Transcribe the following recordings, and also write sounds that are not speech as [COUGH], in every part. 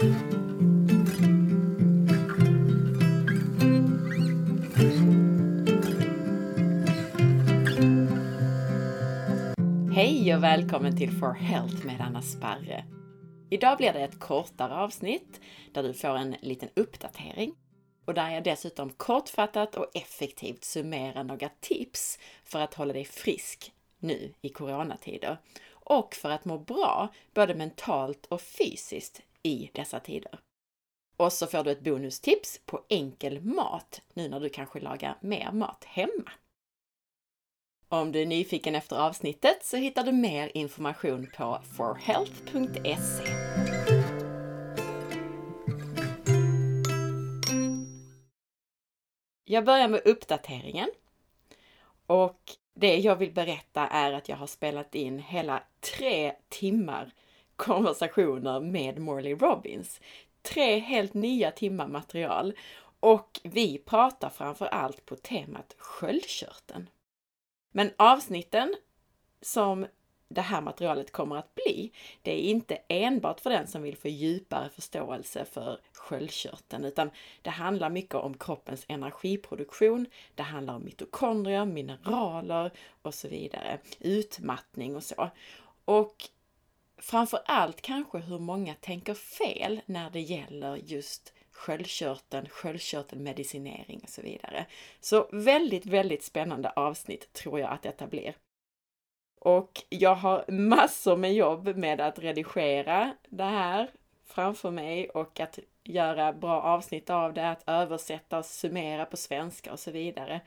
Hej och välkommen till For Health med Anna Sparre. Idag blir det ett kortare avsnitt där du får en liten uppdatering och där jag dessutom kortfattat och effektivt summerar några tips för att hålla dig frisk nu i coronatider och för att må bra både mentalt och fysiskt i dessa tider. Och så får du ett bonustips på enkel mat nu när du kanske lagar mer mat hemma. Om du är nyfiken efter avsnittet så hittar du mer information på forhealth.se. Jag börjar med uppdateringen. Och det jag vill berätta är att jag har spelat in hela tre timmar konversationer med Morley Robbins. Tre helt nya timmar material. Och vi pratar framför allt på temat sköldkörteln. Men avsnitten som det här materialet kommer att bli, det är inte enbart för den som vill få djupare förståelse för sköldkörteln, utan det handlar mycket om kroppens energiproduktion. Det handlar om mitokondrier, mineraler och så vidare, utmattning och så. Och framför allt kanske hur många tänker fel när det gäller just sköldkörteln, sköldkörtelmedicinering och så vidare. Så väldigt, väldigt spännande avsnitt tror jag att detta blir. Och jag har massor med jobb med att redigera det här framför mig och att göra bra avsnitt av det, att översätta och summera på svenska och så vidare.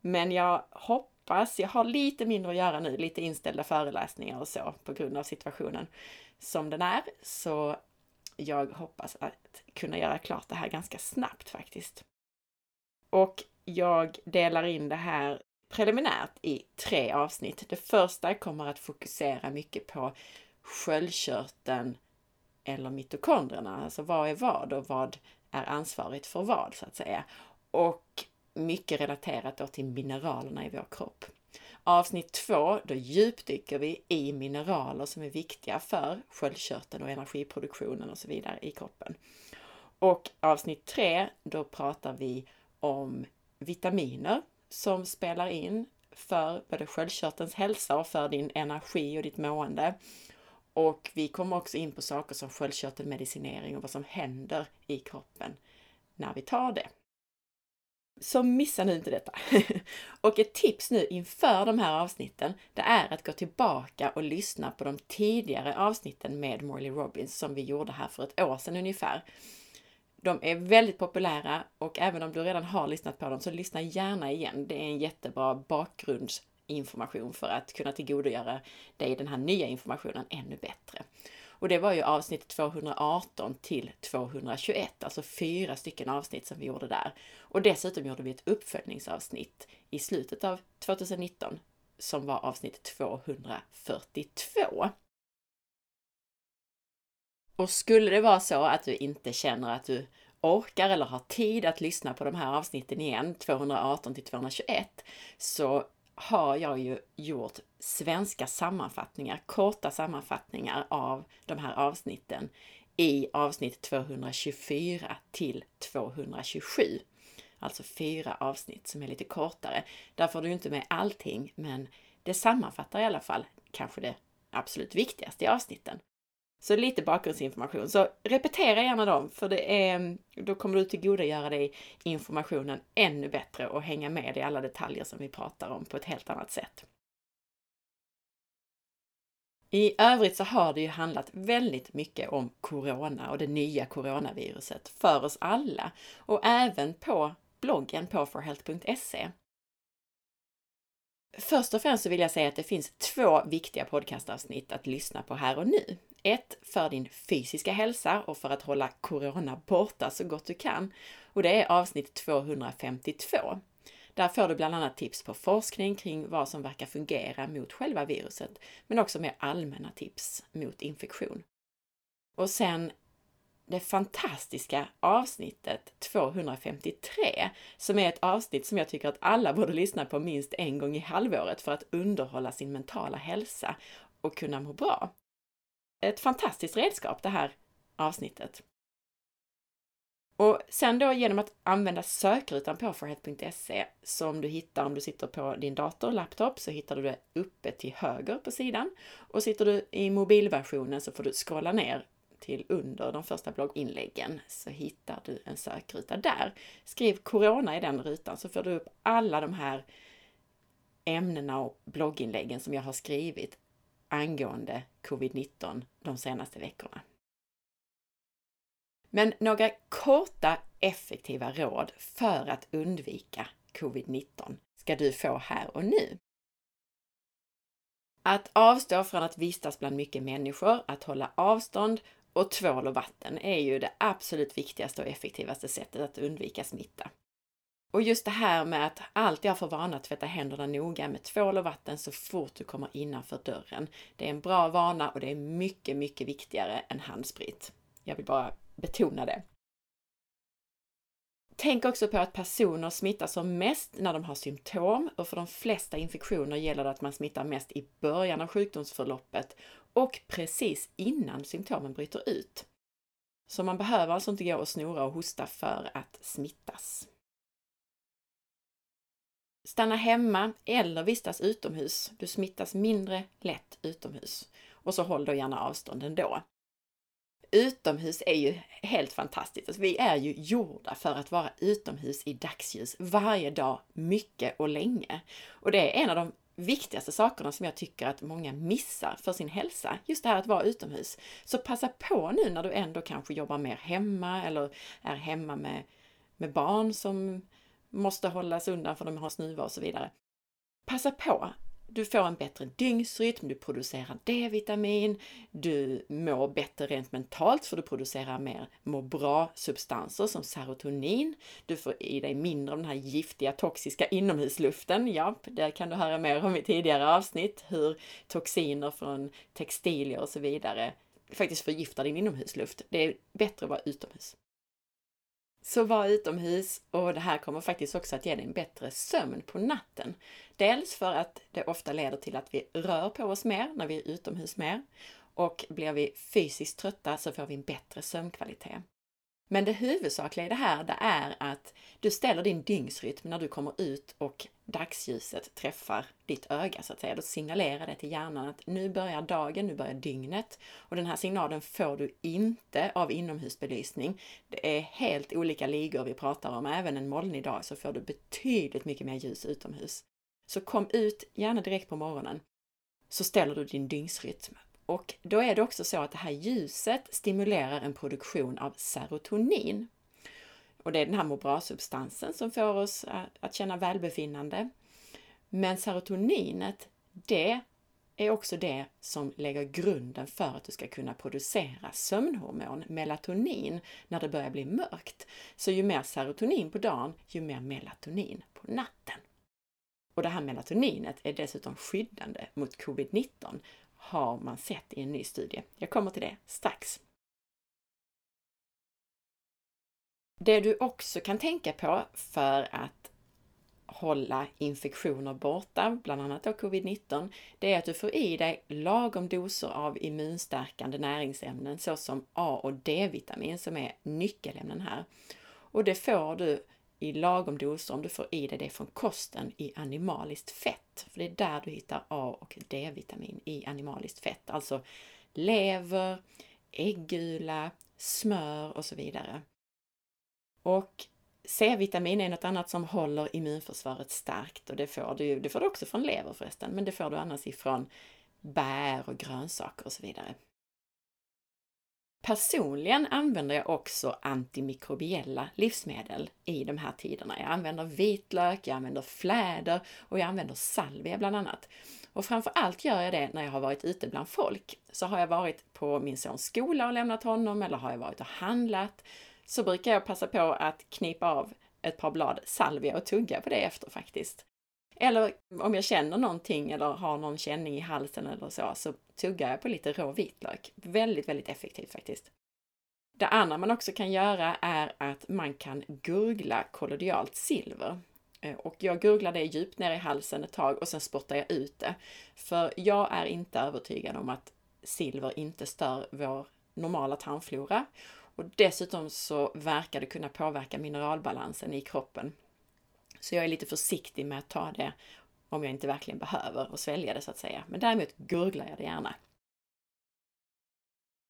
Men jag hoppas, jag har lite mindre att göra nu, lite inställda föreläsningar och så på grund av situationen som den är. Så jag hoppas att kunna göra klart det här ganska snabbt faktiskt. Och jag delar in det här preliminärt i tre avsnitt. Det första kommer att fokusera mycket på sköldkörteln eller mitokondrierna, alltså vad är vad och vad är ansvarigt för vad så att säga. Och mycket relaterat då till mineralerna i vår kropp. Avsnitt två, då djupdyker vi i mineraler som är viktiga för sköldkörteln och energiproduktionen och så vidare i kroppen. Och avsnitt tre, då pratar vi om vitaminer som spelar in för både sköldkörtelns hälsa och för din energi och ditt mående. Och vi kommer också in på saker som sköldkörtelmedicinering och vad som händer i kroppen när vi tar det. Så missa nu inte detta! [LAUGHS] och ett tips nu inför de här avsnitten, det är att gå tillbaka och lyssna på de tidigare avsnitten med Morley Robbins som vi gjorde här för ett år sedan ungefär. De är väldigt populära och även om du redan har lyssnat på dem så lyssna gärna igen. Det är en jättebra bakgrundsinformation för att kunna tillgodogöra dig den här nya informationen ännu bättre. Och det var ju avsnitt 218 till 221, alltså fyra stycken avsnitt som vi gjorde där. Och dessutom gjorde vi ett uppföljningsavsnitt i slutet av 2019 som var avsnitt 242. Och skulle det vara så att du inte känner att du orkar eller har tid att lyssna på de här avsnitten igen, 218 till 221, så har jag ju gjort svenska sammanfattningar, korta sammanfattningar av de här avsnitten i avsnitt 224 till 227. Alltså fyra avsnitt som är lite kortare. Där får du inte med allting, men det sammanfattar i alla fall kanske det absolut viktigaste i avsnitten. Så lite bakgrundsinformation. Så repetera gärna dem, för det är, då kommer du tillgodogöra dig informationen ännu bättre och hänga med i alla detaljer som vi pratar om på ett helt annat sätt. I övrigt så har det ju handlat väldigt mycket om corona och det nya coronaviruset för oss alla och även på bloggen på forhealth.se. Först och främst så vill jag säga att det finns två viktiga podcastavsnitt att lyssna på här och nu. Ett för din fysiska hälsa och för att hålla corona borta så gott du kan. Och det är avsnitt 252. Där får du bland annat tips på forskning kring vad som verkar fungera mot själva viruset, men också mer allmänna tips mot infektion. Och sen det fantastiska avsnittet 253, som är ett avsnitt som jag tycker att alla borde lyssna på minst en gång i halvåret för att underhålla sin mentala hälsa och kunna må bra ett fantastiskt redskap det här avsnittet. Och sen då genom att använda sökrutan på forhealth.se som du hittar om du sitter på din dator, laptop, så hittar du det uppe till höger på sidan. Och sitter du i mobilversionen så får du scrolla ner till under de första blogginläggen så hittar du en sökruta där. Skriv Corona i den rutan så får du upp alla de här ämnena och blogginläggen som jag har skrivit angående covid-19 de senaste veckorna. Men några korta effektiva råd för att undvika covid-19 ska du få här och nu. Att avstå från att vistas bland mycket människor, att hålla avstånd och tvål och vatten är ju det absolut viktigaste och effektivaste sättet att undvika smitta. Och just det här med att alltid ha för vana att tvätta händerna noga med tvål och vatten så fort du kommer innanför dörren. Det är en bra vana och det är mycket, mycket viktigare än handsprit. Jag vill bara betona det. Tänk också på att personer smittar som mest när de har symptom och för de flesta infektioner gäller det att man smittar mest i början av sjukdomsförloppet och precis innan symptomen bryter ut. Så man behöver alltså inte gå och snora och hosta för att smittas. Stanna hemma eller vistas utomhus. Du smittas mindre lätt utomhus. Och så håll då gärna avstånd ändå. Utomhus är ju helt fantastiskt. Alltså, vi är ju gjorda för att vara utomhus i dagsljus varje dag, mycket och länge. Och det är en av de viktigaste sakerna som jag tycker att många missar för sin hälsa. Just det här att vara utomhus. Så passa på nu när du ändå kanske jobbar mer hemma eller är hemma med, med barn som måste hållas undan för de har snuva och så vidare. Passa på! Du får en bättre dygnsrytm, du producerar D-vitamin, du mår bättre rent mentalt för du producerar mer må bra-substanser som serotonin. Du får i dig mindre av den här giftiga toxiska inomhusluften. Ja, det kan du höra mer om i tidigare avsnitt, hur toxiner från textilier och så vidare faktiskt förgiftar din inomhusluft. Det är bättre att vara utomhus. Så var utomhus och det här kommer faktiskt också att ge dig en bättre sömn på natten. Dels för att det ofta leder till att vi rör på oss mer när vi är utomhus mer och blir vi fysiskt trötta så får vi en bättre sömnkvalitet. Men det huvudsakliga i det här, det är att du ställer din dygnsrytm när du kommer ut och dagsljuset träffar ditt öga så att säga. Då signalerar det till hjärnan att nu börjar dagen, nu börjar dygnet. Och den här signalen får du inte av inomhusbelysning. Det är helt olika ligor vi pratar om. Även en molnig dag så får du betydligt mycket mer ljus utomhus. Så kom ut, gärna direkt på morgonen, så ställer du din dygnsrytm. Och då är det också så att det här ljuset stimulerar en produktion av serotonin. Och det är den här må bra-substansen som får oss att känna välbefinnande. Men serotoninet, det är också det som lägger grunden för att du ska kunna producera sömnhormon, melatonin, när det börjar bli mörkt. Så ju mer serotonin på dagen, ju mer melatonin på natten. Och det här melatoninet är dessutom skyddande mot covid-19 har man sett i en ny studie. Jag kommer till det strax. Det du också kan tänka på för att hålla infektioner borta, bland annat då covid-19, det är att du får i dig lagom doser av immunstärkande näringsämnen såsom A och D-vitamin som är nyckelämnen här. Och det får du i lagom doser om du får i dig det från kosten i animaliskt fett. För det är där du hittar A och D-vitamin i animaliskt fett, alltså lever, äggula, smör och så vidare. Och C-vitamin är något annat som håller immunförsvaret starkt och det får du, det får du också från lever förresten, men det får du annars ifrån bär och grönsaker och så vidare. Personligen använder jag också antimikrobiella livsmedel i de här tiderna. Jag använder vitlök, jag använder fläder och jag använder salvia bland annat. Och framför allt gör jag det när jag har varit ute bland folk. Så har jag varit på min sons skola och lämnat honom eller har jag varit och handlat så brukar jag passa på att knipa av ett par blad salvia och tugga på det efter faktiskt. Eller om jag känner någonting eller har någon känning i halsen eller så, så tuggar jag på lite rå vitlök. Väldigt, väldigt effektivt faktiskt. Det andra man också kan göra är att man kan gurgla kollodialt silver. Eh, och jag gurglar det djupt ner i halsen ett tag och sen spottar jag ut det. För jag är inte övertygad om att silver inte stör vår normala tarmflora och dessutom så verkar det kunna påverka mineralbalansen i kroppen. Så jag är lite försiktig med att ta det om jag inte verkligen behöver och svälja det så att säga. Men däremot gurglar jag det gärna.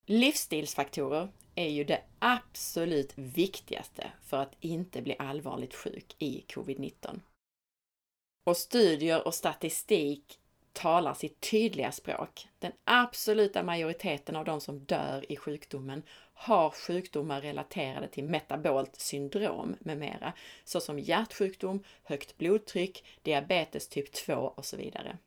Livsstilsfaktorer är ju det absolut viktigaste för att inte bli allvarligt sjuk i covid-19. Och studier och statistik talar sitt tydliga språk. Den absoluta majoriteten av de som dör i sjukdomen har sjukdomar relaterade till metabolt syndrom med mera, såsom hjärtsjukdom, högt blodtryck, diabetes typ 2 och så vidare.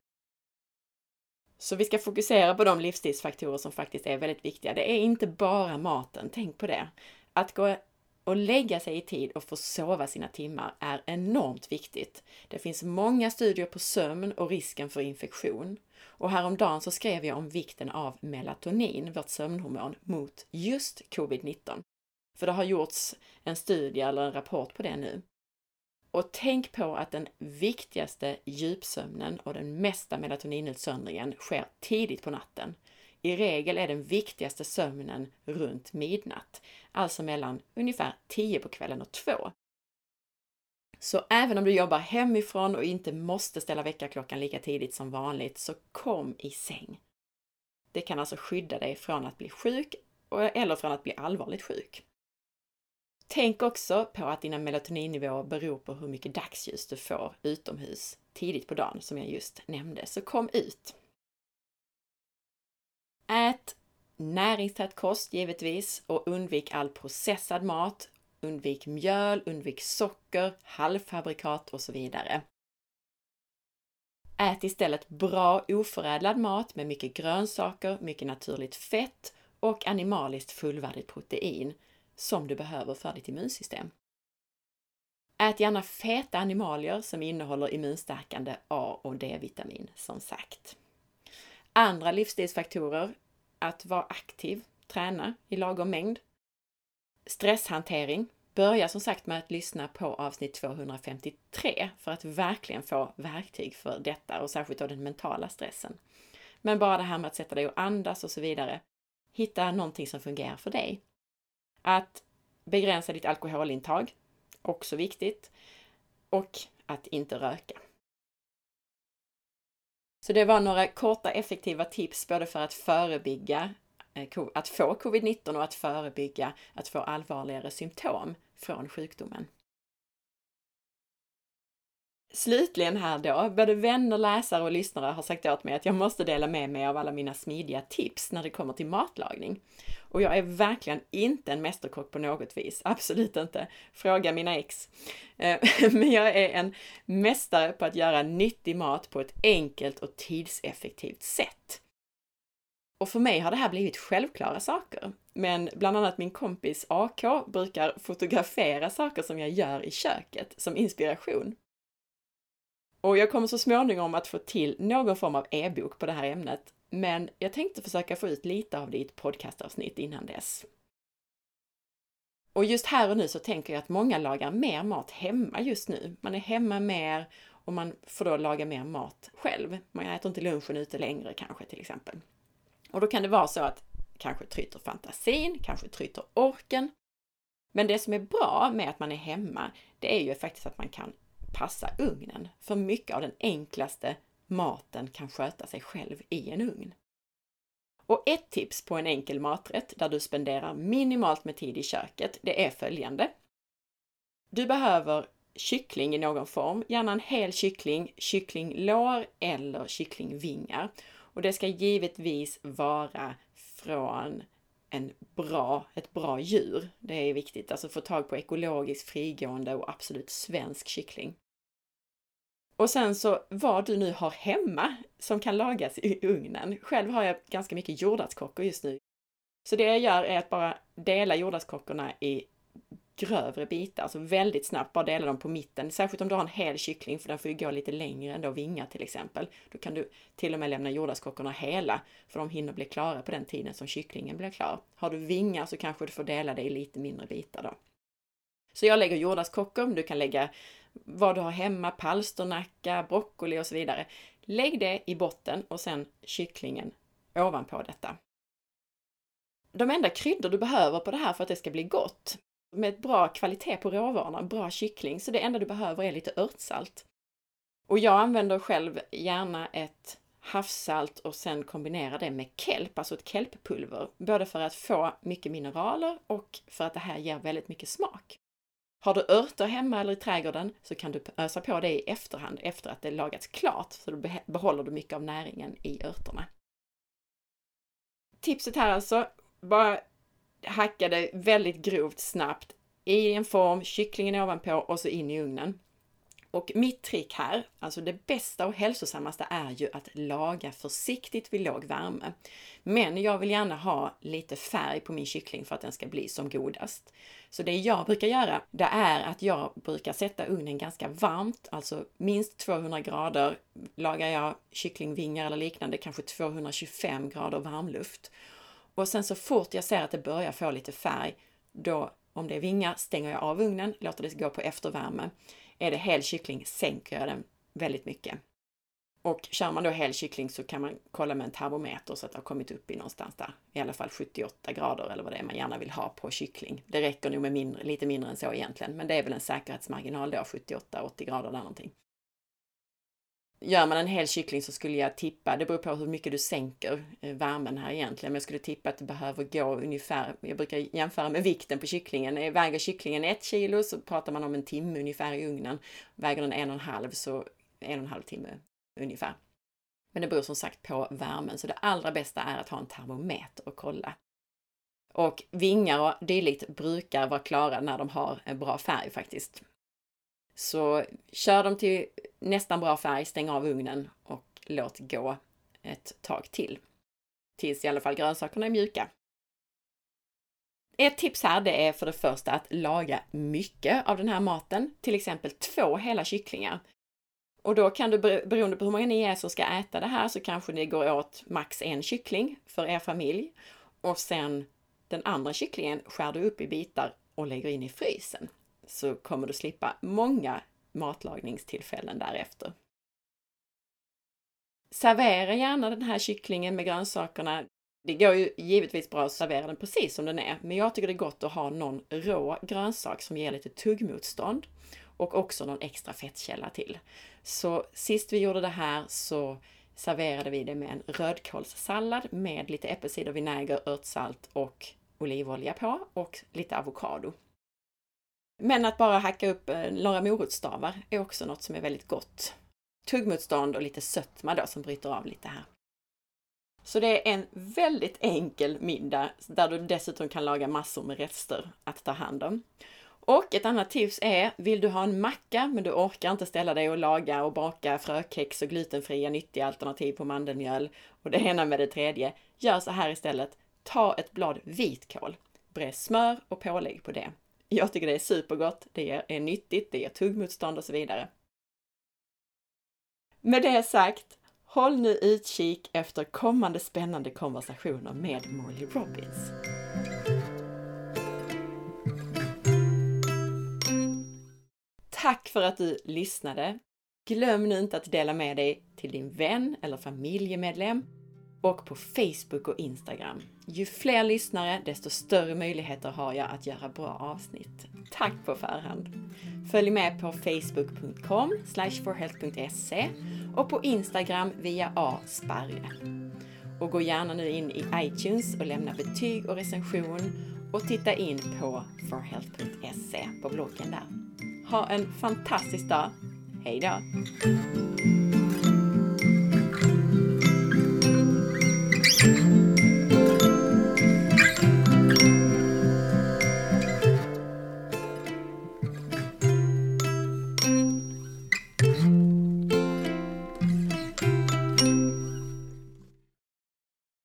Så vi ska fokusera på de livsstilsfaktorer som faktiskt är väldigt viktiga. Det är inte bara maten, tänk på det. Att gå att lägga sig i tid och få sova sina timmar är enormt viktigt. Det finns många studier på sömn och risken för infektion. Och häromdagen så skrev jag om vikten av melatonin, vårt sömnhormon, mot just covid-19. För det har gjorts en studie eller en rapport på det nu. Och tänk på att den viktigaste djupsömnen och den mesta melatoninutsöndringen sker tidigt på natten. I regel är den viktigaste sömnen runt midnatt, alltså mellan ungefär 10 på kvällen och 2. Så även om du jobbar hemifrån och inte måste ställa väckarklockan lika tidigt som vanligt, så kom i säng. Det kan alltså skydda dig från att bli sjuk eller från att bli allvarligt sjuk. Tänk också på att dina melatoninnivåer beror på hur mycket dagsljus du får utomhus tidigt på dagen, som jag just nämnde. Så kom ut! Ät näringstät kost givetvis och undvik all processad mat. Undvik mjöl, undvik socker, halvfabrikat och så vidare. Ät istället bra oförädlad mat med mycket grönsaker, mycket naturligt fett och animaliskt fullvärdigt protein som du behöver för ditt immunsystem. Ät gärna feta animalier som innehåller immunstärkande A och D-vitamin som sagt. Andra livsstilsfaktorer, att vara aktiv, träna i lagom mängd. Stresshantering. Börja som sagt med att lyssna på avsnitt 253 för att verkligen få verktyg för detta och särskilt då den mentala stressen. Men bara det här med att sätta dig och andas och så vidare. Hitta någonting som fungerar för dig. Att begränsa ditt alkoholintag, också viktigt. Och att inte röka. Så det var några korta effektiva tips både för att förebygga eh, att få covid-19 och att förebygga att få allvarligare symptom från sjukdomen. Slutligen här då, både vänner, läsare och lyssnare har sagt åt mig att jag måste dela med mig av alla mina smidiga tips när det kommer till matlagning. Och jag är verkligen inte en mästerkock på något vis, [LAUGHS] absolut inte. Fråga mina ex. Eh, [LAUGHS] men jag är en mästare på att göra nyttig mat på ett enkelt och tidseffektivt sätt. Och för mig har det här blivit självklara saker. Men bland annat min kompis AK brukar fotografera saker som jag gör i köket som inspiration. Och jag kommer så småningom att få till någon form av e-bok på det här ämnet, men jag tänkte försöka få ut lite av det i ett podcastavsnitt innan dess. Och just här och nu så tänker jag att många lagar mer mat hemma just nu. Man är hemma mer och man får då laga mer mat själv. Man äter inte lunchen ute längre kanske till exempel. Och då kan det vara så att kanske tryter fantasin, kanske tryter orken. Men det som är bra med att man är hemma, det är ju faktiskt att man kan passa ugnen. För mycket av den enklaste maten kan sköta sig själv i en ugn. Och ett tips på en enkel maträtt där du spenderar minimalt med tid i köket, det är följande. Du behöver kyckling i någon form, gärna en hel kyckling, kycklinglår eller kycklingvingar. Och det ska givetvis vara från en bra, ett bra djur. Det är viktigt, alltså få tag på ekologiskt frigående och absolut svensk kyckling. Och sen så vad du nu har hemma som kan lagas i ugnen. Själv har jag ganska mycket jordärtskockor just nu. Så det jag gör är att bara dela jordärtskockorna i grövre bitar, alltså väldigt snabbt bara dela dem på mitten. Särskilt om du har en hel kyckling, för den får ju gå lite längre än då vingar till exempel. Då kan du till och med lämna jordärtskockorna hela, för de hinner bli klara på den tiden som kycklingen blir klar. Har du vingar så kanske du får dela det i lite mindre bitar då. Så jag lägger jordärtskockor, du kan lägga vad du har hemma, palsternacka, broccoli och så vidare. Lägg det i botten och sen kycklingen ovanpå detta. de enda kryddor du behöver på det här för att det ska bli gott, med bra kvalitet på råvarorna, bra kyckling, så det enda du behöver är lite örtsalt. Och jag använder själv gärna ett havssalt och sen kombinera det med kelp, alltså ett kelppulver, både för att få mycket mineraler och för att det här ger väldigt mycket smak. Har du örter hemma eller i trädgården så kan du ösa på det i efterhand efter att det lagats klart, så då behåller du mycket av näringen i örterna. Tipset här alltså, bara hacka det väldigt grovt snabbt i en form, kycklingen ovanpå och så in i ugnen. Och mitt trick här, alltså det bästa och hälsosammaste är ju att laga försiktigt vid låg värme. Men jag vill gärna ha lite färg på min kyckling för att den ska bli som godast. Så det jag brukar göra, det är att jag brukar sätta ugnen ganska varmt, alltså minst 200 grader. Lagar jag kycklingvingar eller liknande, kanske 225 grader varmluft. Och sen så fort jag ser att det börjar få lite färg, då om det är vingar stänger jag av ugnen, låter det gå på eftervärme. Är det hel kyckling sänker jag den väldigt mycket. Och kör man då hel kyckling så kan man kolla med en termometer så att det har kommit upp i någonstans där, i alla fall 78 grader eller vad det är man gärna vill ha på kyckling. Det räcker nog med mindre, lite mindre än så egentligen, men det är väl en säkerhetsmarginal då, 78-80 grader där någonting. Gör man en hel kyckling så skulle jag tippa, det beror på hur mycket du sänker eh, värmen här egentligen, men jag skulle tippa att det behöver gå ungefär, jag brukar jämföra med vikten på kycklingen. Eh, väger kycklingen ett kilo så pratar man om en timme ungefär i ugnen. Väger den en och en halv så en och en halv timme ungefär. Men det beror som sagt på värmen, så det allra bästa är att ha en termometer och kolla. Och vingar och dylikt brukar vara klara när de har en bra färg faktiskt. Så kör dem till nästan bra färg, stäng av ugnen och låt gå ett tag till. Tills i alla fall grönsakerna är mjuka. Ett tips här det är för det första att laga mycket av den här maten, till exempel två hela kycklingar. Och då kan du, beroende på hur många ni är som ska äta det här, så kanske det går åt max en kyckling för er familj. Och sen den andra kycklingen skär du upp i bitar och lägger in i frysen. Så kommer du slippa många matlagningstillfällen därefter. Servera gärna den här kycklingen med grönsakerna. Det går ju givetvis bra att servera den precis som den är, men jag tycker det är gott att ha någon rå grönsak som ger lite tuggmotstånd och också någon extra fettkälla till. Så sist vi gjorde det här så serverade vi det med en rödkålssallad med lite äppelcidervinäger, örtsalt och olivolja på och lite avokado. Men att bara hacka upp eh, några morotsstavar är också något som är väldigt gott. Tuggmotstånd och lite sötma då som bryter av lite här. Så det är en väldigt enkel middag där du dessutom kan laga massor med rester att ta hand om. Och ett annat tips är, vill du ha en macka men du orkar inte ställa dig och laga och baka frökex och glutenfria nyttiga alternativ på mandelmjöl och det ena med det tredje, gör så här istället. Ta ett blad vitkål, bre smör och pålägg på det. Jag tycker det är supergott, det är nyttigt, det ger tuggmotstånd och så vidare. Med det sagt, håll nu utkik efter kommande spännande konversationer med Molly Robbins. Tack för att du lyssnade! Glöm nu inte att dela med dig till din vän eller familjemedlem och på Facebook och Instagram. Ju fler lyssnare, desto större möjligheter har jag att göra bra avsnitt. Tack på förhand! Följ med på facebook.com forhealth.se och på Instagram via asparre. Och gå gärna nu in i iTunes och lämna betyg och recension och titta in på forhealth.se på bloggen där. Ha en fantastisk dag! Hejdå!